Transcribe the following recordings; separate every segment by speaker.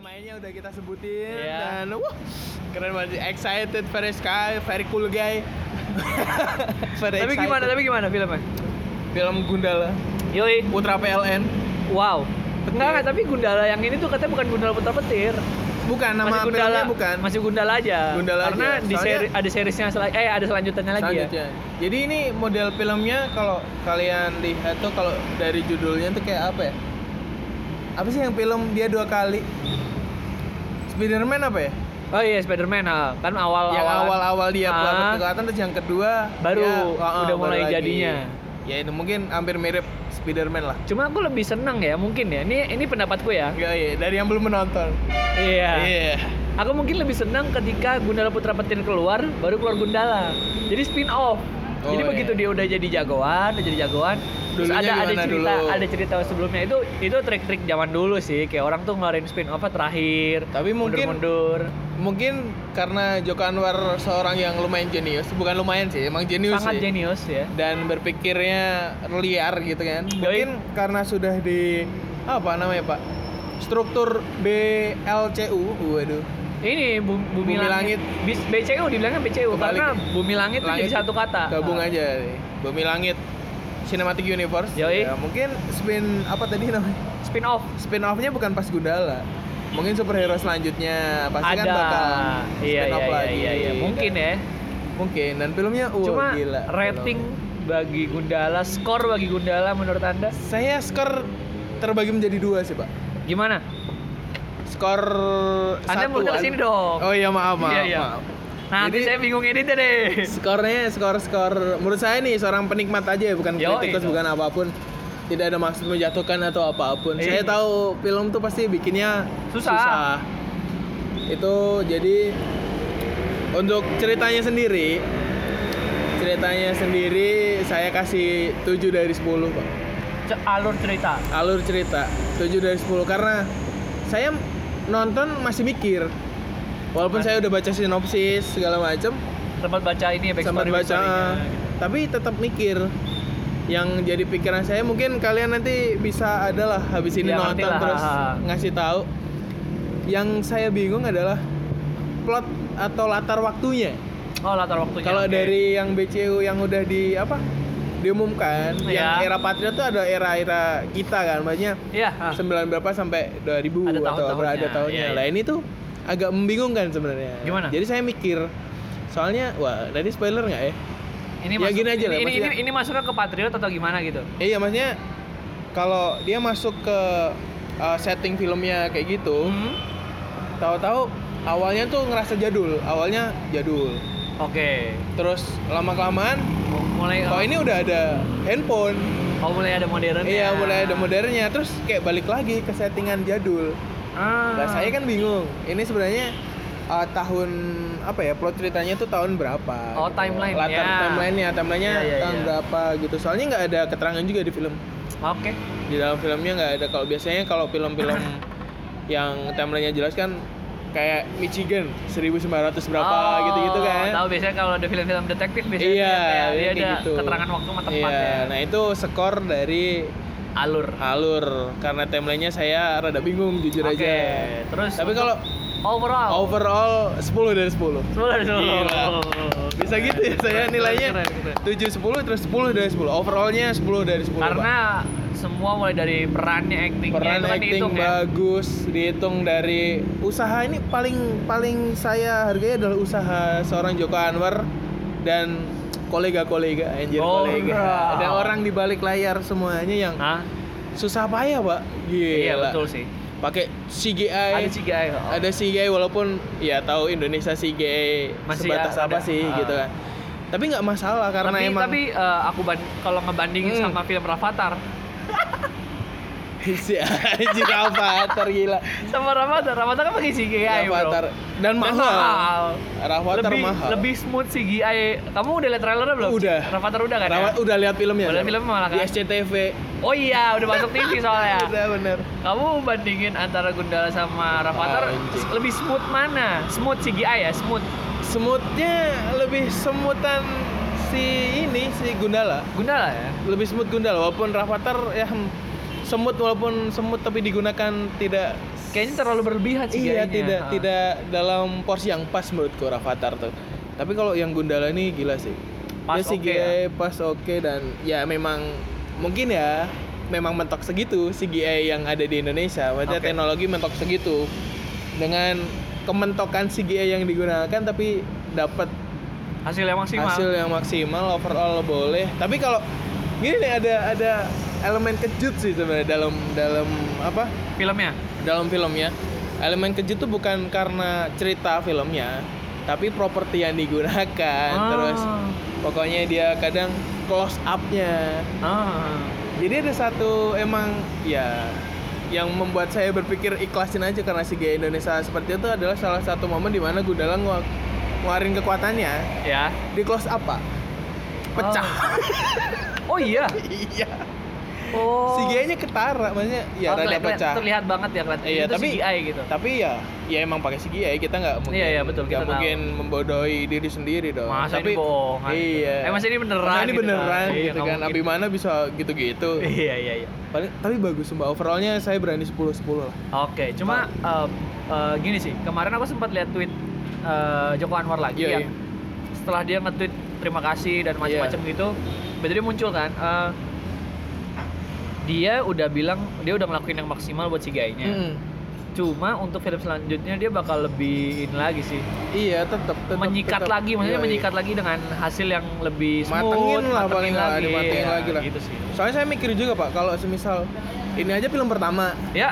Speaker 1: pemainnya udah kita sebutin
Speaker 2: Iya.
Speaker 1: dan wah keren banget excited very sky very cool guy very
Speaker 2: Tapi
Speaker 1: excited.
Speaker 2: gimana? Tapi gimana filmnya?
Speaker 1: film Gundala
Speaker 2: Yoi.
Speaker 1: Putra PLN
Speaker 2: Wow. Enggak, enggak, tapi Gundala yang ini tuh katanya bukan Gundala Putra Petir.
Speaker 1: bukan nama
Speaker 2: masih Gundala,
Speaker 1: filmnya bukan
Speaker 2: Masih Gundala aja.
Speaker 1: Gundala
Speaker 2: Karena
Speaker 1: aja.
Speaker 2: di seri, ada seriesnya sel- eh ada selanjutnya lagi ya.
Speaker 1: Selanjutnya. Jadi ini model filmnya kalau kalian lihat tuh kalau dari judulnya tuh kayak apa ya? Apa sih yang film dia dua kali? Spiderman apa ya?
Speaker 2: Oh iya Spider-Man ah. kan awal
Speaker 1: yang awal-awal dia
Speaker 2: Ah.
Speaker 1: dapat kekuatan terus yang kedua
Speaker 2: Baru,
Speaker 1: dia, ah,
Speaker 2: udah
Speaker 1: baru
Speaker 2: mulai
Speaker 1: lagi.
Speaker 2: jadinya.
Speaker 1: Ya itu mungkin hampir mirip Spiderman lah.
Speaker 2: Cuma aku lebih seneng ya mungkin ya. Ini ini pendapatku ya.
Speaker 1: Enggak ya, dari yang belum menonton.
Speaker 2: Iya.
Speaker 1: Iya.
Speaker 2: Aku mungkin lebih senang ketika Gundala Putra Petir keluar, baru keluar Gundala. Jadi spin off.
Speaker 1: Oh,
Speaker 2: jadi
Speaker 1: iya.
Speaker 2: begitu dia udah jadi jagoan, udah jadi jagoan. Terus
Speaker 1: Dulunya
Speaker 2: ada ada cerita,
Speaker 1: dulu?
Speaker 2: ada cerita sebelumnya itu itu trik-trik zaman dulu sih. Kayak orang tuh ngeluarin spin off terakhir.
Speaker 1: Tapi mungkin-
Speaker 2: mundur,
Speaker 1: Mungkin karena Joko Anwar seorang yang lumayan jenius, bukan lumayan sih, emang jenius
Speaker 2: sangat
Speaker 1: sih.
Speaker 2: jenius ya.
Speaker 1: dan berpikirnya liar gitu kan. Mungkin karena sudah di apa namanya Pak? Struktur BLCU, waduh.
Speaker 2: Ini bu- bumi,
Speaker 1: Bumi
Speaker 2: langit.
Speaker 1: Langit.
Speaker 2: Bis- BCU dibilangnya BCU
Speaker 1: Kebalik.
Speaker 2: karena bumi langit, itu
Speaker 1: Langit
Speaker 2: jadi satu kata.
Speaker 1: Gabung
Speaker 2: Ah.
Speaker 1: aja nih. Bumi Langit Cinematic Universe.
Speaker 2: Yoi.
Speaker 1: Ya, mungkin spin apa tadi namanya?
Speaker 2: Spin off.
Speaker 1: Spin off-nya bukan pas Gundala. Mungkin superhero selanjutnya pasti
Speaker 2: ada.
Speaker 1: kan bakal
Speaker 2: iya,
Speaker 1: spin off
Speaker 2: iya,
Speaker 1: lagi.
Speaker 2: iya, iya. Mungkin ya.
Speaker 1: Mungkin dan filmnya uh,
Speaker 2: Cuma
Speaker 1: gila.
Speaker 2: rating
Speaker 1: film.
Speaker 2: bagi Gundala, skor bagi Gundala menurut Anda
Speaker 1: saya skor terbagi menjadi dua sih, Pak.
Speaker 2: gimana?
Speaker 1: Skor
Speaker 2: Anda
Speaker 1: satu,
Speaker 2: mundur
Speaker 1: an-
Speaker 2: sini dong.
Speaker 1: Oh iya maaf maaf.
Speaker 2: Iya, iya.
Speaker 1: maaf.
Speaker 2: Nanti
Speaker 1: Jadi-
Speaker 2: saya bingung editnya deh.
Speaker 1: Skornya skor skor menurut saya nih seorang penikmat aja ya bukan
Speaker 2: Yoi.
Speaker 1: kritikus bukan apa pun. Tidak ada maksud menjatuhkan atau apa pun.
Speaker 2: Iya.
Speaker 1: Saya tahu film tuh pasti bikinnya
Speaker 2: Susah.
Speaker 1: Itu jadi untuk ceritanya sendiri ceritanya sendiri saya kasih 7 dari 10, Pak.
Speaker 2: Alur cerita.
Speaker 1: Alur cerita 7 dari 10 karena saya nonton masih mikir. Walaupun saya udah baca sinopsis segala macam,
Speaker 2: Sempat baca ini ya
Speaker 1: sempat baca
Speaker 2: backstory-nya.
Speaker 1: ah, tapi tetap mikir yang jadi pikiran saya mungkin kalian nanti bisa adalah habis ini
Speaker 2: Ya,
Speaker 1: nonton terus ngasih tahu yang saya bingung adalah plot atau latar waktunya
Speaker 2: Oh latar waktunya.
Speaker 1: kalau
Speaker 2: oke.
Speaker 1: dari yang BCU yang udah di apa diumumkan yang
Speaker 2: Ya.
Speaker 1: era Patriot tuh ada era-era kita kan maksudnya
Speaker 2: Iya. ah.
Speaker 1: 9 berapa sampai 2000
Speaker 2: Ada
Speaker 1: atau berapa ada tahunnya.
Speaker 2: Iya, iya.
Speaker 1: Lah ini tuh agak membingungkan sebenarnya.
Speaker 2: Gimana?
Speaker 1: Jadi saya mikir soalnya wah tadi spoiler nggak ya?
Speaker 2: Ini
Speaker 1: Ya,
Speaker 2: masuk-
Speaker 1: gini aja lah,
Speaker 2: Ini, ini, ini, ini masuknya ke Patriot atau gimana gitu?
Speaker 1: Iya maksudnya kalau dia masuk ke uh, setting filmnya kayak gitu,
Speaker 2: Hmm.
Speaker 1: tahu-tahu awalnya tuh ngerasa jadul, awalnya jadul.
Speaker 2: Oke.
Speaker 1: Terus lama kelamaan,
Speaker 2: Oh, mulai
Speaker 1: oh ini udah ada handphone,
Speaker 2: oh mulai ada modern.
Speaker 1: iya mulai ada modernnya, terus kayak balik lagi ke settingan jadul.
Speaker 2: Ah.
Speaker 1: Nah saya kan bingung. Ini sebenarnya uh, tahun apa ya? Plot ceritanya tuh tahun berapa?
Speaker 2: Oh,
Speaker 1: gitu.
Speaker 2: timeline,
Speaker 1: Latar
Speaker 2: ya.
Speaker 1: timelinenya, timelinenya
Speaker 2: Ya, ya,
Speaker 1: tahun
Speaker 2: ya.
Speaker 1: berapa gitu. Soalnya nggak ada keterangan juga di film.
Speaker 2: Oke.
Speaker 1: Di dalam filmnya nggak ada. Kalau biasanya kalau film-film yang timelinenya jelas kan kayak Michigan 1900 berapa
Speaker 2: Oh,
Speaker 1: gitu-gitu kan.
Speaker 2: Tahu biasanya kalau ada film-film detektif biasanya
Speaker 1: Iya,
Speaker 2: kayak dia
Speaker 1: kayak
Speaker 2: ada
Speaker 1: gitu.
Speaker 2: keterangan waktu sama tempat
Speaker 1: Iya,
Speaker 2: ya.
Speaker 1: nah itu skor dari
Speaker 2: Alur.
Speaker 1: alur karena timelinenya saya rada bingung jujur
Speaker 2: Oke.
Speaker 1: aja.
Speaker 2: Terus
Speaker 1: Tapi kalau
Speaker 2: overall
Speaker 1: overall 10 dari 10.
Speaker 2: Sepuluh dari sepuluh.
Speaker 1: Gila. Bisa gitu ya saya nilainya
Speaker 2: Keren, keren.
Speaker 1: 7 10 terus 10 dari 10. Overallnya 10 dari 10.
Speaker 2: Karena semua mulai dari perannya,
Speaker 1: Pak.
Speaker 2: actingnya
Speaker 1: peran
Speaker 2: itu kan
Speaker 1: acting
Speaker 2: dihitung ya.
Speaker 1: bagus, dihitung dari usaha ini paling paling saya hargai adalah usaha seorang Joko Anwar dan kolega-kolega anjir
Speaker 2: Oh,
Speaker 1: kolega.
Speaker 2: bro.
Speaker 1: Ada orang di balik layar semuanya yang
Speaker 2: Hah?
Speaker 1: susah payah, Pak. Gila.
Speaker 2: Iya betul sih.
Speaker 1: Pakai CGI.
Speaker 2: Ada CGI. oh.
Speaker 1: ada CGI walaupun ya tahu Indonesia CGI
Speaker 2: Masih
Speaker 1: sebatas
Speaker 2: ada,
Speaker 1: apa sih
Speaker 2: ah.
Speaker 1: gitu kan. Tapi nggak masalah karena
Speaker 2: tapi,
Speaker 1: emang
Speaker 2: tapi eh, aku kalau ngebandingin
Speaker 1: Hmm.
Speaker 2: sama film Rafathar,
Speaker 1: si anjir Avatar gila.
Speaker 2: sama Rafathar, Rafathar kan pakai CGI
Speaker 1: Avatar
Speaker 2: bro.
Speaker 1: dan mahal. Avatar
Speaker 2: lebih,
Speaker 1: mahal.
Speaker 2: lebih smooth CGI. Kamu udah lihat trailernya belum?
Speaker 1: Udah.
Speaker 2: Rafathar udah kan? ya?
Speaker 1: Udah lihat filmnya.
Speaker 2: Udah film malah
Speaker 1: Di
Speaker 2: kan?
Speaker 1: SCTV.
Speaker 2: Oh iya, udah masuk TV soalnya.
Speaker 1: Udah bener.
Speaker 2: Kamu bandingin antara Gundala sama Rafathar
Speaker 1: Anjing.
Speaker 2: lebih smooth mana? Smooth CGI ya, smooth.
Speaker 1: Smoothnya lebih semutan si ini si Gundala.
Speaker 2: Gundala ya.
Speaker 1: Lebih smooth Gundala walaupun Rafathar ya hmm, semut walaupun semut tapi digunakan tidak
Speaker 2: kayaknya terlalu berlebihan sih
Speaker 1: Iya,
Speaker 2: kayaknya.
Speaker 1: tidak
Speaker 2: Ah.
Speaker 1: tidak dalam porsi yang pas menurutku Rafathar tuh. Tapi kalau yang Gundala ini gila sih.
Speaker 2: Pas
Speaker 1: Dia
Speaker 2: oke
Speaker 1: CGI pas oke dan ya memang mungkin ya memang mentok segitu CGI yang ada di Indonesia. Maksudnya
Speaker 2: Oke.
Speaker 1: teknologi mentok segitu. Dengan kementokan CGI yang digunakan tapi dapat
Speaker 2: hasil yang maksimal.
Speaker 1: hasil yang maksimal overall boleh. Tapi kalau gini nih ada ada elemen kejut sih sebenarnya dalam dalam apa?
Speaker 2: Filmnya.
Speaker 1: dalam filmnya elemen kejut tuh bukan karena cerita filmnya tapi properti yang digunakan
Speaker 2: Ah.
Speaker 1: terus pokoknya dia kadang close up-nya
Speaker 2: Ah.
Speaker 1: jadi ada satu emang ya yang membuat saya berpikir ikhlasin aja karena si gaya Indonesia seperti itu adalah salah satu momen di mana Gundala ngu- ngeluarin kekuatannya
Speaker 2: Ya.
Speaker 1: di close up pak pecah
Speaker 2: Oh iya.
Speaker 1: iya
Speaker 2: Oh.
Speaker 1: si gayanya ketara maksudnya ya
Speaker 2: Oh,
Speaker 1: rada
Speaker 2: keli-
Speaker 1: pecah
Speaker 2: Terlihat banget ya kelihatan.
Speaker 1: Iya,
Speaker 2: itu
Speaker 1: tapi-
Speaker 2: CGI gitu.
Speaker 1: tapi ya ya emang pakai CGI kita nggak mungkin
Speaker 2: Iya, iya, betul, kita
Speaker 1: mungkin membodohi diri sendiri dong
Speaker 2: Masa
Speaker 1: tapi
Speaker 2: ini bohongan?
Speaker 1: iya
Speaker 2: Eh, masa ini beneran
Speaker 1: Masa ini
Speaker 2: gitu
Speaker 1: beneran
Speaker 2: kan? Iya,
Speaker 1: gitu
Speaker 2: nggak
Speaker 1: kan. Abimana bisa gitu-gitu
Speaker 2: Iya iya iya.
Speaker 1: paling tapi bagus mbak overallnya saya berani 10 10 lah
Speaker 2: Oke, cuma em, eh, gini sih. Kemarin aku sempat lihat tweet eh, Joko Anwar lagi
Speaker 1: Iya,
Speaker 2: yang setelah dia nge-tweet terima kasih dan macam-macam
Speaker 1: Iya.
Speaker 2: gitu, berarti dia muncul kan. eh, dia udah bilang dia udah ngelakuin yang maksimal buat si gayanya.
Speaker 1: Mm.
Speaker 2: Cuma untuk film selanjutnya dia bakal lebih ini lagi sih.
Speaker 1: iya tetap tetap
Speaker 2: menyikat
Speaker 1: tetap.
Speaker 2: lagi, maksudnya
Speaker 1: Iya, iya.
Speaker 2: menyikat lagi dengan hasil yang lebih smooth,
Speaker 1: Matengin lah
Speaker 2: matengin
Speaker 1: paling nggak, dimatengin
Speaker 2: ya,
Speaker 1: lagi lah.
Speaker 2: Gitu sih.
Speaker 1: soalnya saya mikir juga pak kalau semisal ini aja film pertama
Speaker 2: Ya,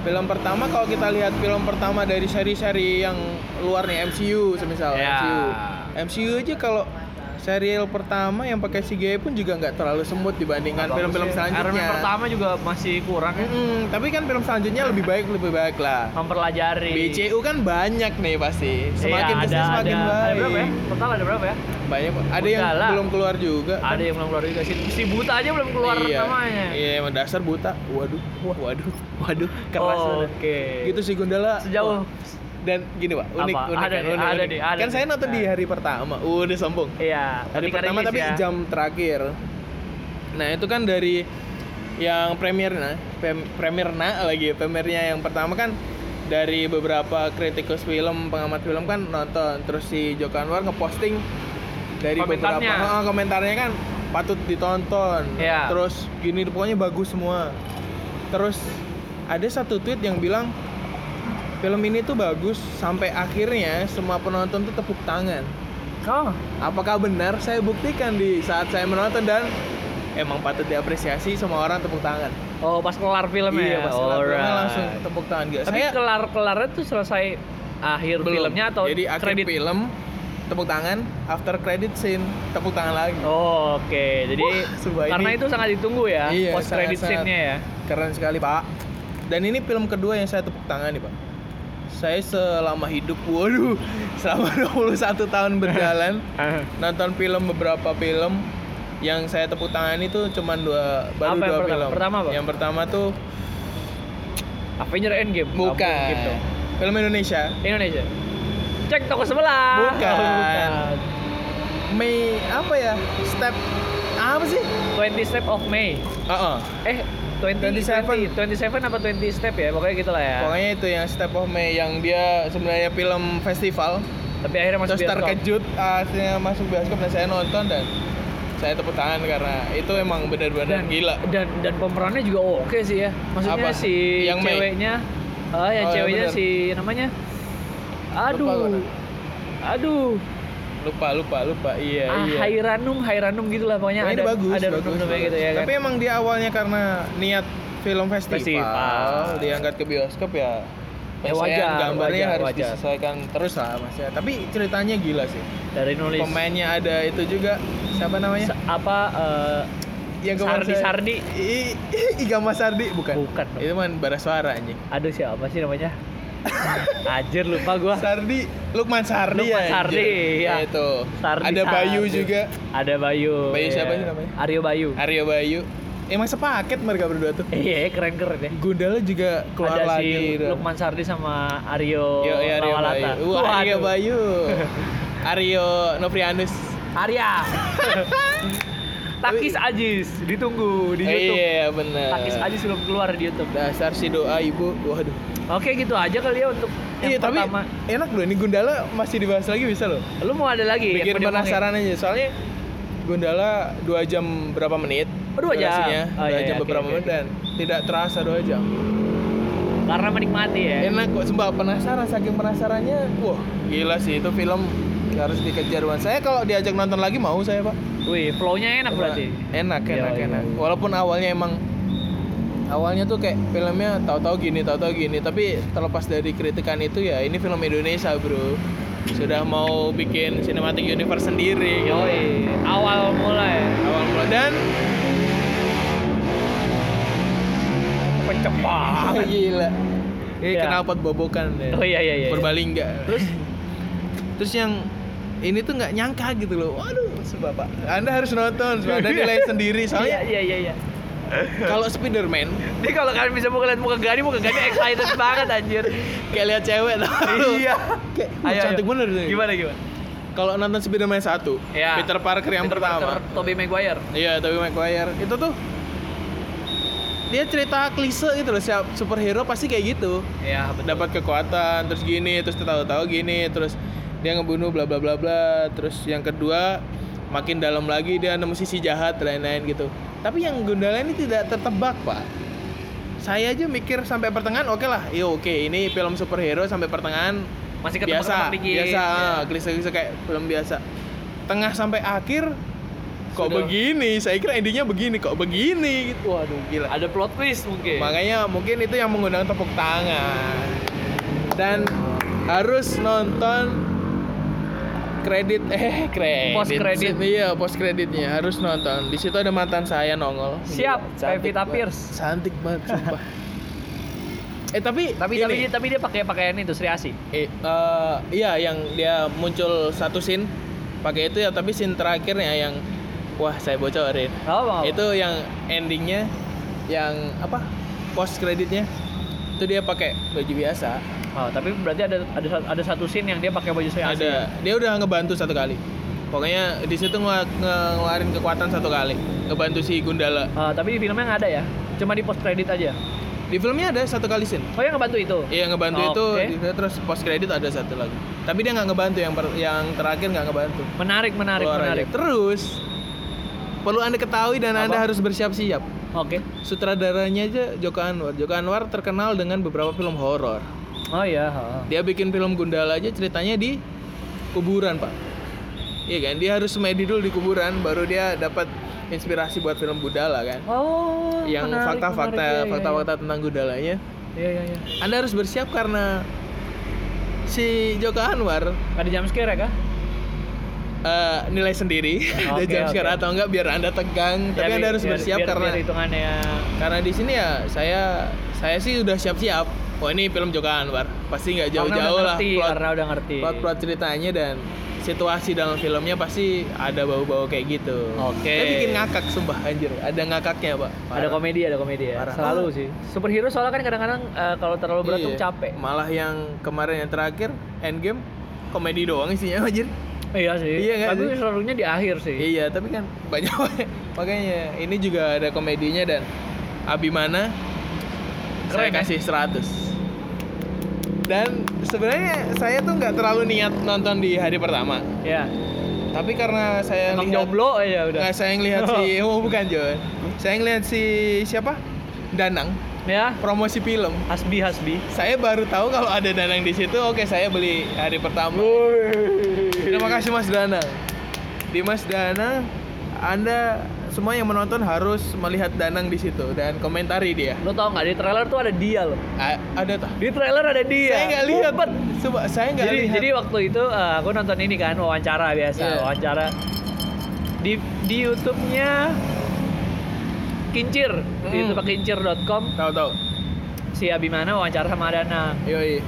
Speaker 1: film pertama kalau kita lihat film pertama dari seri-seri yang luar nih MCU semisal
Speaker 2: Ya.
Speaker 1: MCU MCU aja kalau serial pertama yang pakai CGI pun juga nggak terlalu semut dibandingkan film-film
Speaker 2: sih. Iron Man
Speaker 1: selanjutnya
Speaker 2: pertama juga masih kurang ya.
Speaker 1: Mm-mm, tapi kan film selanjutnya lebih baik lebih baik lah
Speaker 2: Mempelajari.
Speaker 1: BCU kan banyak nih pasti semakin
Speaker 2: Iya,
Speaker 1: ke sini
Speaker 2: ada,
Speaker 1: semakin
Speaker 2: ada,
Speaker 1: baik
Speaker 2: Ada berapa ya? Total ada berapa ya?
Speaker 1: banyak ada yang
Speaker 2: Gundala.
Speaker 1: belum keluar juga kan?
Speaker 2: Ada yang belum keluar juga. Si, si Buta aja belum keluar
Speaker 1: iya.
Speaker 2: namanya.
Speaker 1: iya emang dasar buta waduh waduh waduh keras
Speaker 2: Oh. Oke.
Speaker 1: gitu sih Gundala
Speaker 2: Sejauh
Speaker 1: dan gini pak unik
Speaker 2: Apa?
Speaker 1: unik
Speaker 2: Ada
Speaker 1: kan,
Speaker 2: nih,
Speaker 1: unik,
Speaker 2: ada
Speaker 1: unik.
Speaker 2: nih, ada
Speaker 1: kan saya nonton di
Speaker 2: Nah.
Speaker 1: hari pertama udah sombong
Speaker 2: Iya,
Speaker 1: hari pertama tapi
Speaker 2: ya.
Speaker 1: jam terakhir nah itu kan dari yang premiernya pem, premierna lagi premiernya yang pertama kan dari beberapa kritikus film pengamat film kan nonton terus si Joko Anwar ngeposting dari beberapa
Speaker 2: Komentarnya.
Speaker 1: Ah, komentarnya kan patut ditonton
Speaker 2: Iya.
Speaker 1: terus gini pokoknya bagus semua terus ada satu tweet yang bilang film ini tuh bagus sampai akhirnya semua penonton tuh tepuk tangan
Speaker 2: Oh,
Speaker 1: Apakah benar? Saya buktikan di saat saya menonton dan emang patut diapresiasi semua orang tepuk tangan.
Speaker 2: oh pas kelar filmnya.
Speaker 1: iya,
Speaker 2: ya?
Speaker 1: pas kelar filmnya
Speaker 2: Alright.
Speaker 1: langsung tepuk tangan gitu.
Speaker 2: Tapi
Speaker 1: saya
Speaker 2: kelar kelarnya tuh selesai akhir
Speaker 1: belum.
Speaker 2: filmnya atau
Speaker 1: Jadi akhir
Speaker 2: kredit?
Speaker 1: film tepuk tangan, after credit scene tepuk tangan lagi.
Speaker 2: Oh, oke. Jadi
Speaker 1: Wah,
Speaker 2: karena
Speaker 1: ini-
Speaker 2: itu sangat ditunggu ya
Speaker 1: Iya,
Speaker 2: post credit scene-nya ya.
Speaker 1: Keren sekali, Pak. Dan ini film kedua yang saya tepuk tangan nih, Pak. Saya selama hidup, waduh, selama 21 tahun berjalan nonton film beberapa film yang saya tepuk tangan itu cuman dua baru
Speaker 2: Apa
Speaker 1: dua
Speaker 2: pertama?
Speaker 1: film.
Speaker 2: Pertama apa?
Speaker 1: Yang pertama tuh
Speaker 2: Avenger Endgame.
Speaker 1: Bukan
Speaker 2: dong.
Speaker 1: film Indonesia.
Speaker 2: Indonesia. Cek toko sebelah.
Speaker 1: Bukan.
Speaker 2: Oh, bukan.
Speaker 1: Mei apa ya? Step apa sih?
Speaker 2: 20 Step of May.
Speaker 1: Heeh.
Speaker 2: Eh, 20
Speaker 1: 27.
Speaker 2: 20, 27 apa 20 Step ya? Pokoknya gitu lah ya.
Speaker 1: Pokoknya itu yang Step of May yang dia sebenarnya film festival.
Speaker 2: Tapi akhirnya masuk
Speaker 1: Terus
Speaker 2: bioskop.
Speaker 1: terkejut akhirnya masuk bioskop dan saya nonton dan saya tepuk tangan karena itu emang benar-benar gila.
Speaker 2: Dan dan pemerannya juga oke sih ya. Maksudnya
Speaker 1: Apa?
Speaker 2: si
Speaker 1: Yang May?
Speaker 2: ceweknya Ah, yang
Speaker 1: Oh, yang
Speaker 2: ceweknya
Speaker 1: bener.
Speaker 2: si namanya Aduh. Aduh.
Speaker 1: Lupa lupa lupa. Iya
Speaker 2: ah,
Speaker 1: iya.
Speaker 2: Hairanum, Hairanum gitu lah pokoknya
Speaker 1: Pokoknya
Speaker 2: ada
Speaker 1: bagus,
Speaker 2: ada
Speaker 1: bagus,
Speaker 2: renum-renumnya
Speaker 1: bagus.
Speaker 2: gitu ya kan.
Speaker 1: Tapi emang dia awalnya karena niat film festival,
Speaker 2: Festival.
Speaker 1: diangkat ke bioskop ya.
Speaker 2: Ya, wajar,
Speaker 1: gambarnya
Speaker 2: wajar,
Speaker 1: harus
Speaker 2: wajar.
Speaker 1: disesuaikan terus lah mas ya. Tapi ceritanya gila sih.
Speaker 2: dari nulis
Speaker 1: Pemainnya ada itu juga siapa namanya?
Speaker 2: sa- apa eh,
Speaker 1: yang kemarin
Speaker 2: Sardi
Speaker 1: saya-
Speaker 2: Sardi.
Speaker 1: I, Igama Sardi bukan.
Speaker 2: Bukan.
Speaker 1: Itu man bara suara anjing.
Speaker 2: aduh siapa sih namanya? Anjir lupa gua.
Speaker 1: Sardi, Lukman Sardi
Speaker 2: Lukman
Speaker 1: ya.
Speaker 2: Sardi, iya.
Speaker 1: itu.
Speaker 2: Sardi,
Speaker 1: ada Bayu
Speaker 2: Sardi.
Speaker 1: juga.
Speaker 2: Ada Bayu.
Speaker 1: Bayu
Speaker 2: iya.
Speaker 1: siapa sih namanya?
Speaker 2: Aryo Bayu.
Speaker 1: Aryo Bayu. Emang sepaket mereka berdua tuh.
Speaker 2: Iya, keren-keren ya.
Speaker 1: Gundala juga keluar
Speaker 2: ada
Speaker 1: lagi.
Speaker 2: si. Lukman Sardi sama Aryo
Speaker 1: Yo, ya, Aryo. Bayu. Wah, Aryo. Bayu. Aryo Novrianus.
Speaker 2: Arya. Takis Ajis ditunggu di YouTube.
Speaker 1: Iya benar.
Speaker 2: Takis Ajis belum keluar di YouTube.
Speaker 1: Dasar si doa ibu. Waduh.
Speaker 2: Oke gitu aja kali ya untuk yang
Speaker 1: Iya tapi
Speaker 2: pertama.
Speaker 1: enak loh ini Gundala masih dibahas lagi bisa loh.
Speaker 2: Lu mau ada lagi?
Speaker 1: Bikin penasaran aja soalnya Gundala 2 jam berapa menit?
Speaker 2: Oh, dua jam. Oh,
Speaker 1: dua
Speaker 2: iya,
Speaker 1: jam
Speaker 2: iya,
Speaker 1: beberapa
Speaker 2: oke,
Speaker 1: menit dan tidak terasa 2 jam.
Speaker 2: Karena menikmati ya.
Speaker 1: Enak kok sumpah penasaran saking penasarannya. Wah, gila sih itu film harus dikejar banget. Saya kalau diajak nonton lagi mau saya, Pak.
Speaker 2: Wih, flow-nya enak berarti.
Speaker 1: Enak, enak,
Speaker 2: iya.
Speaker 1: enak. Walaupun awalnya emang awalnya tuh kayak filmnya tahu-tahu gini, tahu-tahu gini, tapi terlepas dari kritikan itu ya ini film Indonesia, Bro. Sudah mau bikin cinematic universe sendiri. gitu.
Speaker 2: Yoi, awal mulai.
Speaker 1: Awal mula dan
Speaker 2: Pecah banget.
Speaker 1: gila. Ini
Speaker 2: Iya.
Speaker 1: kenapa bobokan ya?
Speaker 2: Oh iya iya iya.
Speaker 1: Berbaling enggak?
Speaker 2: Terus
Speaker 1: Terus yang ini tuh nggak nyangka gitu loh. Waduh, sebab Pak. Anda harus nonton, Anda nilai sendiri.
Speaker 2: iya
Speaker 1: Soalnya
Speaker 2: iya iya iya.
Speaker 1: kalau Spiderman
Speaker 2: Ini kalau kalian bisa mau lihat muka Gani, muka Gani excited banget anjir.
Speaker 1: kayak lihat cewek tau
Speaker 2: Iya.
Speaker 1: Kayak
Speaker 2: Ayo,
Speaker 1: "Wah, cantik
Speaker 2: ayo.
Speaker 1: bener nih.
Speaker 2: Gimana gimana?
Speaker 1: Kalau nonton Spiderman 1,
Speaker 2: Iya.
Speaker 1: Peter Parker yang
Speaker 2: Peter
Speaker 1: pertama.
Speaker 2: Parker, Tobey Maguire.
Speaker 1: Iya, Tobey Maguire. Itu tuh dia cerita klise gitu loh, siap superhero pasti kayak gitu.
Speaker 2: Iya.
Speaker 1: Dapat kekuatan, terus gini, terus tahu-tahu gini, terus dia ngebunuh bla bla bla bla. Terus yang kedua makin dalam lagi dia nemu sisi jahat lain-lain gitu. Tapi yang Gundala ini tidak tertebak, Pak. Saya aja mikir sampai pertengahan oke lah. Iya oke, ini film superhero sampai pertengahan
Speaker 2: Masih ketemu
Speaker 1: biasa,
Speaker 2: dikit.
Speaker 1: biasa,
Speaker 2: Iya.
Speaker 1: klise-klise kayak film biasa. Tengah sampai akhir kok
Speaker 2: Sudah.
Speaker 1: begini? Saya kira endingnya begini, kok begini? Gitu. Waduh, gila.
Speaker 2: Ada plot twist mungkin.
Speaker 1: Makanya mungkin itu yang mengundang tepuk tangan. Dan harus nonton kredit eh kredit
Speaker 2: Post kredit.
Speaker 1: iya post kreditnya harus nonton. Di situ ada mantan saya nongol.
Speaker 2: Siap, Pevita
Speaker 1: banget.
Speaker 2: Pierce.
Speaker 1: cantik banget sumpah. Eh tapi
Speaker 2: tapi
Speaker 1: ini,
Speaker 2: tapi dia, tapi dia pakai pakaian itu Sri Asi.
Speaker 1: eh, eh, iya yang dia muncul satu scene. Pakai itu ya tapi scene terakhirnya yang wah saya bocorin.
Speaker 2: Oh,
Speaker 1: itu yang endingnya yang apa? Post kreditnya itu dia pakai baju biasa
Speaker 2: Oh, tapi berarti ada ada ada satu scene yang dia pakai baju Asi.
Speaker 1: ada dia udah ngebantu satu kali pokoknya di situ nge- nge- ngeluarin kekuatan satu kali ngebantu si Gundala
Speaker 2: Ah, tapi di filmnya nggak ada ya. Cuma di post kredit aja.
Speaker 1: di filmnya ada satu kali scene
Speaker 2: Oh, yang ngebantu itu.
Speaker 1: iya ngebantu
Speaker 2: Oh,
Speaker 1: itu di- terus post kredit ada satu lagi tapi dia nggak ngebantu yang per- yang terakhir nggak ngebantu
Speaker 2: Menarik, menarik,
Speaker 1: Keluar aja.
Speaker 2: menarik.
Speaker 1: terus perlu anda ketahui dan
Speaker 2: Apa?
Speaker 1: anda harus bersiap-siap
Speaker 2: Oke.
Speaker 1: sutradaranya aja Joko Anwar Joko Anwar terkenal dengan beberapa film horor
Speaker 2: Oh iya, ha.
Speaker 1: Dia bikin film Gundala aja ceritanya di kuburan, Pak. Iya kan? Dia harus semedi dulu di kuburan baru dia dapat inspirasi buat film Gundala kan.
Speaker 2: Oh,
Speaker 1: yang fakta-fakta.
Speaker 2: Iya, iya,
Speaker 1: fakta-fakta tentang Gundalanya.
Speaker 2: Iya, iya, iya.
Speaker 1: Anda harus bersiap karena si Joko Anwar
Speaker 2: Ada jam scare ya, kah?
Speaker 1: eh, nilai sendiri ada
Speaker 2: Oke,
Speaker 1: jam
Speaker 2: oke.
Speaker 1: scare atau enggak biar Anda tegang, tapi
Speaker 2: Ya,
Speaker 1: Anda
Speaker 2: bi-
Speaker 1: harus
Speaker 2: biar-
Speaker 1: bersiap
Speaker 2: biar-
Speaker 1: karena
Speaker 2: biar hitungannya
Speaker 1: karena di sini ya saya saya sih udah siap-siap. Wah, ini film Joko Anwar. Pasti nggak jauh-jauh lah
Speaker 2: ngerti,
Speaker 1: plot
Speaker 2: karena udah ngerti.
Speaker 1: plot-plot ceritanya dan situasi dalam filmnya pasti ada bau-bau kayak gitu.
Speaker 2: Oke.
Speaker 1: Tapi bikin ngakak sumpah anjir. Ada ngakaknya, Pak.
Speaker 2: Ada
Speaker 1: Parah.
Speaker 2: komedi, ada komedi ya.
Speaker 1: Parah.
Speaker 2: Selalu
Speaker 1: Oh.
Speaker 2: sih. Superhero soalnya kan kadang-kadang eh, kalau terlalu berat tuh
Speaker 1: Iya.
Speaker 2: capek.
Speaker 1: Malah yang kemarin yang terakhir Endgame komedi doang isinya anjir.
Speaker 2: Iya sih.
Speaker 1: Iya nggak
Speaker 2: Tapi
Speaker 1: sih?
Speaker 2: selalunya di akhir sih.
Speaker 1: Iya, tapi kan banyak makanya ini juga ada komedinya dan Abimana saya
Speaker 2: Keren, ya?
Speaker 1: kasih 100. Dan sebenarnya saya tuh nggak terlalu niat nonton di hari pertama.
Speaker 2: Ya.
Speaker 1: Tapi karena saya
Speaker 2: Emang
Speaker 1: lihat-
Speaker 2: jomblo aja udah.
Speaker 1: Nggak, saya ngelihat si oh bukan John. Saya ngelihat si siapa? Danang
Speaker 2: Ya.
Speaker 1: promosi film.
Speaker 2: Hasbi Hasbi.
Speaker 1: Saya baru tahu kalau ada Danang di situ. Oke, saya beli hari pertama. Terima kasih Mas Danang. Di Mas Danang, Anda semua yang menonton harus melihat Danang di situ dan komentari dia.
Speaker 2: Lo tau nggak di trailer tuh ada dia loh.
Speaker 1: A- ada tuh.
Speaker 2: Di trailer ada dia.
Speaker 1: Saya nggak lihat. Coba saya nggak
Speaker 2: Jadi
Speaker 1: lihat.
Speaker 2: jadi waktu itu eh, aku nonton ini kan wawancara biasa,
Speaker 1: Iya.
Speaker 2: wawancara di di YouTube-nya Kincir, di
Speaker 1: Hmm.
Speaker 2: YouTube kincir.com
Speaker 1: tahu tahu.
Speaker 2: si Abimana wawancara sama Dana.
Speaker 1: Yoi.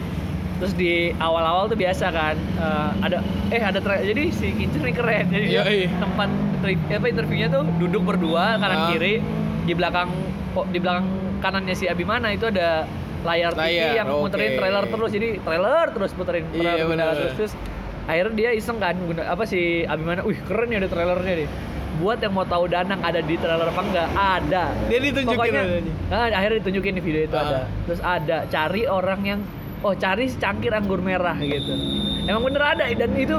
Speaker 2: Terus di awal-awal tuh biasa kan eh, ada eh ada tra- jadi si Kincir nih keren. Jadi dia
Speaker 1: Yoi.
Speaker 2: tempat apa interviewnya tuh duduk berdua kanan
Speaker 1: Ah.
Speaker 2: kiri di belakang oh, di belakang kanannya si Abimana itu ada layar, TV
Speaker 1: Layar,
Speaker 2: yang muterin
Speaker 1: oke.
Speaker 2: trailer terus jadi trailer terus puterin
Speaker 1: Iya,
Speaker 2: trailer
Speaker 1: benar.
Speaker 2: terus terus akhirnya dia iseng kan guna, apa si Abimana wih keren ya ada trailernya nih buat yang mau tahu Danang ada di trailer apa enggak ada
Speaker 1: Dia ditunjukin
Speaker 2: pokoknya nah, akhirnya ditunjukin di video itu
Speaker 1: Ah.
Speaker 2: ada terus ada cari orang yang oh cari secangkir anggur merah gitu emang bener ada dan itu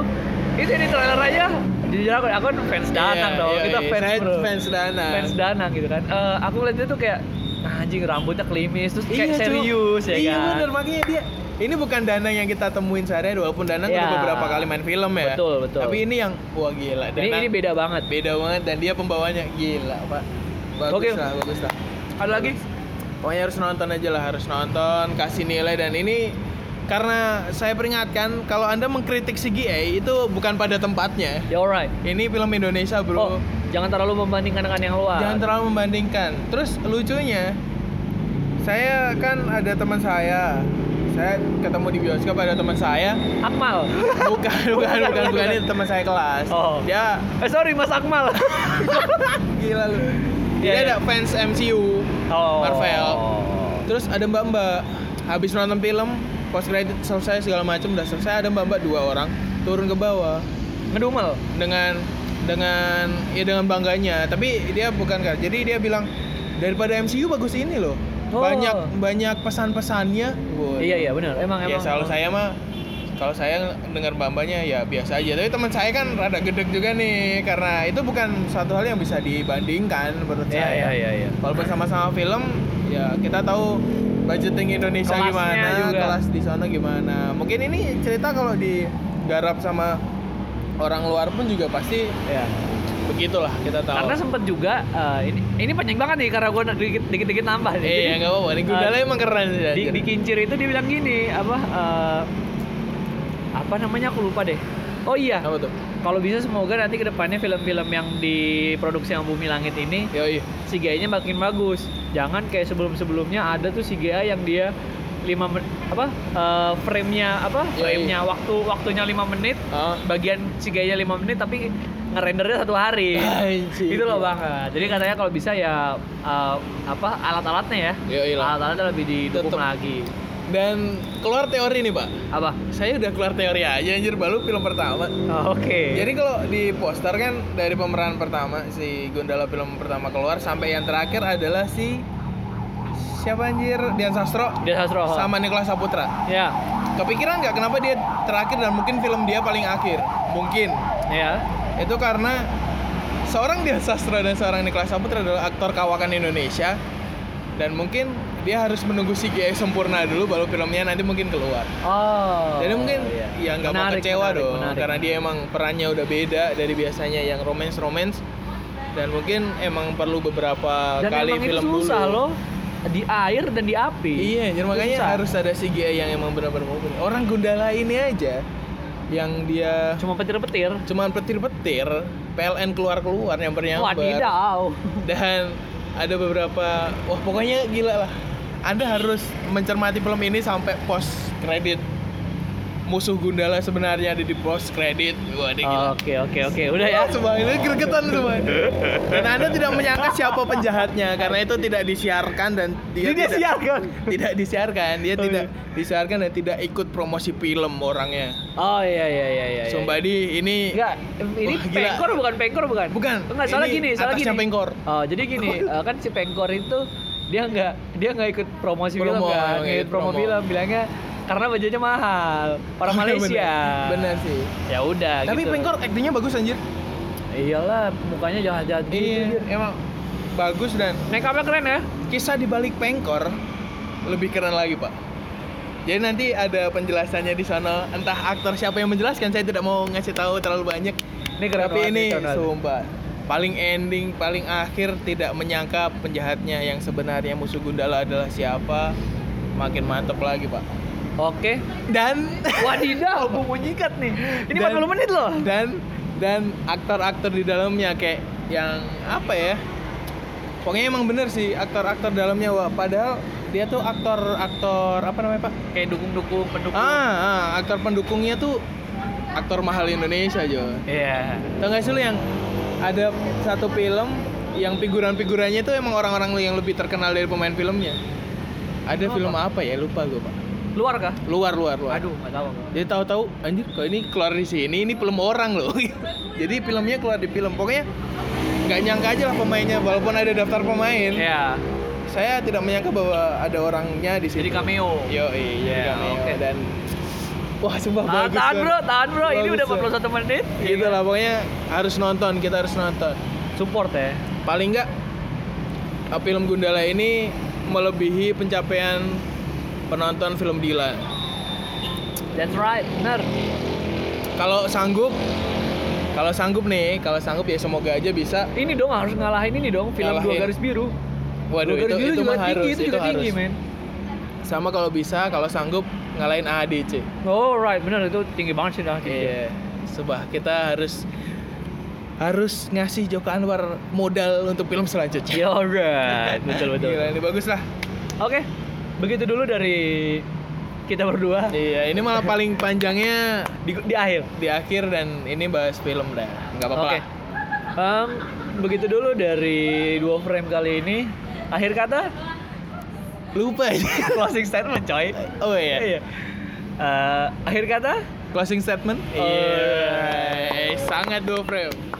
Speaker 2: itu di trailer aja jujur aku aku kan fans Danang
Speaker 1: Iya,
Speaker 2: dong
Speaker 1: iya,
Speaker 2: kita
Speaker 1: iya.
Speaker 2: fans bro
Speaker 1: fans Danang.
Speaker 2: fans Danang gitu kan Eh, aku lihat itu kayak anjing rambutnya klimis terus kayak
Speaker 1: Iya,
Speaker 2: serius ya
Speaker 1: iya,
Speaker 2: kan
Speaker 1: bener makanya dia ini bukan Danang yang kita temuin sehari walaupun Danang
Speaker 2: Iya.
Speaker 1: udah beberapa kali main film ya.
Speaker 2: Betul, betul.
Speaker 1: Tapi ini yang wah gila.
Speaker 2: ini
Speaker 1: Danang
Speaker 2: ini beda banget
Speaker 1: beda banget dan dia pembawanya gila, Pak. Bagus
Speaker 2: Oke.
Speaker 1: lah, bagus lah.
Speaker 2: ada lagi
Speaker 1: Pokoknya harus nonton aja lah, harus nonton, kasih nilai dan ini karena saya peringatkan kalau Anda mengkritik CGI itu bukan pada tempatnya.
Speaker 2: ya alright
Speaker 1: Ini film Indonesia,
Speaker 2: oh
Speaker 1: Bro.
Speaker 2: jangan terlalu membandingkan dengan yang luar
Speaker 1: Jangan terlalu membandingkan. Terus lucunya, saya kan ada teman saya. Saya ketemu di bioskop ada teman saya.
Speaker 2: Akmal
Speaker 1: Bukan, bukan, bukan, bukan ini teman saya kelas.
Speaker 2: Oh.
Speaker 1: Dia
Speaker 2: eh sorry Mas Akmal
Speaker 1: gila lu. Dia
Speaker 2: Iya, iya.
Speaker 1: ada fans MCU.
Speaker 2: oh.
Speaker 1: Marvel. Terus ada mbak-mbak. Habis nonton film, post credit selesai segala macam udah selesai ada mbak-mbak dua orang turun ke bawah.
Speaker 2: Ngedumel?
Speaker 1: Dengan dengan ya dengan bangganya. Tapi dia bukan kan jadi dia bilang daripada MCU bagus ini loh.
Speaker 2: Oh.
Speaker 1: banyak banyak pesan-pesannya.
Speaker 2: Iya iya benar. Emang
Speaker 1: ya
Speaker 2: emang
Speaker 1: selalu saya mah kalau saya dengar mbak-mbaknya ya biasa aja tapi teman saya kan rada gedek juga nih karena itu bukan suatu hal yang bisa dibandingkan menurut
Speaker 2: iya
Speaker 1: saya
Speaker 2: iya iya iya
Speaker 1: walaupun sama-sama film ya kita tahu budgeting Indonesia
Speaker 2: Kelasnya
Speaker 1: gimana
Speaker 2: juga.
Speaker 1: kelas di sana gimana mungkin ini cerita kalau digarap sama orang luar pun juga pasti
Speaker 2: Iya.
Speaker 1: begitulah kita tahu
Speaker 2: karena sempet juga eh, ini ini panjang banget nih karena gue dikit dikit, dikit nambah nih.
Speaker 1: eh
Speaker 2: Jadi,
Speaker 1: ya nggak apa-apa ini Gundala
Speaker 2: eh,
Speaker 1: emang keren sih
Speaker 2: di, di kincir itu dia bilang gini apa eh, apa namanya aku lupa deh oh iya
Speaker 1: apa tuh
Speaker 2: kalau bisa semoga nanti ke depannya film-film yang diproduksi sama Bumi Langit ini
Speaker 1: Yoi.
Speaker 2: CGI-nya makin bagus. Jangan kayak sebelum-sebelumnya ada tuh CGI yang dia 5 men apa eh, frame-nya apa? Frame-nya waktu waktunya 5 menit,
Speaker 1: Ah.
Speaker 2: bagian CGI-nya 5 menit tapi ngerendernya satu hari.
Speaker 1: Anjir.
Speaker 2: Itu loh banget. Jadi katanya kalau bisa ya eh, apa alat-alatnya ya. Alat-alatnya lebih didukung
Speaker 1: Tetep.
Speaker 2: lagi.
Speaker 1: Dan keluar teori nih pak
Speaker 2: Apa?
Speaker 1: saya udah keluar teori aja anjir baru film pertama
Speaker 2: Oh, Oke.
Speaker 1: Jadi kalau di poster kan dari pemeran pertama si Gundala film pertama keluar sampai yang terakhir adalah si siapa anjir Dian Sastro
Speaker 2: dia Sastro.
Speaker 1: sama Niklas Saputra.
Speaker 2: Ya.
Speaker 1: Kepikiran nggak kenapa dia terakhir dan mungkin film dia paling akhir? Mungkin
Speaker 2: Ya.
Speaker 1: itu karena seorang Dian Sastro dan seorang Niklas Saputra adalah aktor kawakan Indonesia dan mungkin dia harus menunggu CGI sempurna dulu baru filmnya nanti mungkin keluar.
Speaker 2: Oh.
Speaker 1: Jadi mungkin
Speaker 2: iya.
Speaker 1: ya nggak mau kecewa
Speaker 2: menarik,
Speaker 1: dong
Speaker 2: menarik.
Speaker 1: karena dia emang perannya udah beda dari biasanya yang romance romance dan mungkin emang perlu beberapa
Speaker 2: dan
Speaker 1: kali
Speaker 2: emang
Speaker 1: film
Speaker 2: itu susah
Speaker 1: dulu.
Speaker 2: loh di air dan di api
Speaker 1: Iya, jadi makanya
Speaker 2: Susah.
Speaker 1: harus ada CGI yang emang benar-benar mumpuni. Orang Gundala ini aja yang dia
Speaker 2: cuma petir-petir
Speaker 1: cuman petir-petir, PLN keluar-keluar
Speaker 2: wadidaw
Speaker 1: dan ada beberapa wah pokoknya gila lah. Anda harus mencermati film ini sampai post kredit. Musuh Gundala sebenarnya ada di post kredit.
Speaker 2: Oke oke oke udah ya
Speaker 1: Semua ini gregetan semua. Dan Anda tidak menyangka siapa penjahatnya karena itu tidak disiarkan dan dia tidak
Speaker 2: siarkan.
Speaker 1: tidak disiarkan. Dia
Speaker 2: Oh,
Speaker 1: tidak
Speaker 2: iya.
Speaker 1: disiarkan dan tidak ikut promosi film orangnya.
Speaker 2: oh iya iya iya iya
Speaker 1: Sumbadi ini
Speaker 2: Enggak, ini
Speaker 1: Wah, gila.
Speaker 2: pengkor bukan pengkor bukan?
Speaker 1: Bukan,
Speaker 2: Enggak, salah
Speaker 1: ini
Speaker 2: gini, salah gini.
Speaker 1: Pengkor.
Speaker 2: Oh, jadi gini, eh, kan si pengkor itu dia nggak dia nggak ikut promosi film
Speaker 1: Promo,
Speaker 2: kan,
Speaker 1: nggak
Speaker 2: ikut promo,
Speaker 1: promo.
Speaker 2: film, bilangnya karena bajunya mahal, orang Malaysia.
Speaker 1: Bener, bener sih.
Speaker 2: Ya udah.
Speaker 1: Tapi
Speaker 2: gitu.
Speaker 1: Pengkor aktingnya bagus anjir.
Speaker 2: Iyalah, mukanya jahat-jahat gitu.
Speaker 1: Iya,
Speaker 2: anjir.
Speaker 1: emang bagus dan
Speaker 2: Make upnya keren ya?
Speaker 1: kisah di balik Pengkor lebih keren lagi, Pak. Jadi nanti ada penjelasannya di sana. Entah aktor siapa yang menjelaskan, saya tidak mau ngasih tahu terlalu banyak.
Speaker 2: Ini keren
Speaker 1: Tapi ini sumpah paling ending, paling akhir tidak menyangka penjahatnya yang sebenarnya musuh Gundala adalah siapa. Makin mantep lagi, Pak.
Speaker 2: Oke.
Speaker 1: Dan
Speaker 2: Wadidaw, bumbu nyikat nih. Ini
Speaker 1: Dan-
Speaker 2: 40 menit loh.
Speaker 1: dan dan aktor-aktor di dalamnya kayak yang apa ya pokoknya emang bener sih aktor-aktor dalamnya wah padahal dia tuh aktor-aktor apa namanya pak
Speaker 2: Kayak dukung-dukung pendukung.
Speaker 1: ah, ah, aktor pendukungnya tuh aktor mahal Indonesia Jo
Speaker 2: Iya.
Speaker 1: tau gak sih lu yang ada satu film yang figuran-figurannya tuh emang orang-orang yang lebih terkenal dari pemain filmnya ada film apa ya lupa gue pak
Speaker 2: Luar kah?
Speaker 1: luar luar luar
Speaker 2: Aduh, nggak tahu.
Speaker 1: Jadi tahu-tahu anjir kok ini keluar di sini, ini film orang loh. Jadi filmnya keluar di film. Pokoknya nggak nyangka aja lah pemainnya walaupun ada daftar pemain.
Speaker 2: Ya.
Speaker 1: Saya tidak menyangka bahwa ada orangnya di
Speaker 2: Jadi
Speaker 1: situ.
Speaker 2: cameo.
Speaker 1: Yo, iya,
Speaker 2: Ya, oke.
Speaker 1: dan wah sumpah
Speaker 2: Tahan,
Speaker 1: bagus.
Speaker 2: tahan bro, tahan bro. Ini
Speaker 1: Bagus,
Speaker 2: udah
Speaker 1: Bang.
Speaker 2: 41 menit.
Speaker 1: Gitu lah pokoknya harus nonton, kita harus nonton.
Speaker 2: Support ya.
Speaker 1: Paling nggak uh, film Gundala ini melebihi pencapaian penonton film Dilan.
Speaker 2: That's right, bener.
Speaker 1: Kalau sanggup kalau sanggup nih, kalau sanggup ya semoga aja bisa.
Speaker 2: Ini dong harus ngalahin ini dong film dua
Speaker 1: Ngalahin.
Speaker 2: garis biru.
Speaker 1: Waduh,
Speaker 2: dua garis
Speaker 1: itu
Speaker 2: biru
Speaker 1: itu
Speaker 2: juga
Speaker 1: mah
Speaker 2: tinggi,
Speaker 1: harus,
Speaker 2: itu
Speaker 1: itu
Speaker 2: juga tinggi,
Speaker 1: harus.
Speaker 2: men.
Speaker 1: Sama kalau bisa, kalau sanggup ngalahin AADC.
Speaker 2: Oh right, bener itu tinggi banget sih dah.
Speaker 1: Iya. Subah kita harus harus ngasih Joko Anwar modal untuk film selanjutnya.
Speaker 2: Ya alright, betul betul.
Speaker 1: Gila, ini bagus lah.
Speaker 2: Oke, begitu dulu dari kita berdua
Speaker 1: Iya, ini malah paling panjangnya
Speaker 2: di, di akhir.
Speaker 1: di akhir dan ini bahas film dah. Nggak apa-apa.
Speaker 2: Oke.
Speaker 1: lah.
Speaker 2: Em, begitu dulu dari dua frame kali ini. Akhir kata
Speaker 1: Lupa aja.
Speaker 2: closing statement coy.
Speaker 1: Oh iya.
Speaker 2: Iya. Eh, akhir kata
Speaker 1: Closing statement?
Speaker 2: Oh.
Speaker 1: Iya. Sangat dua frame.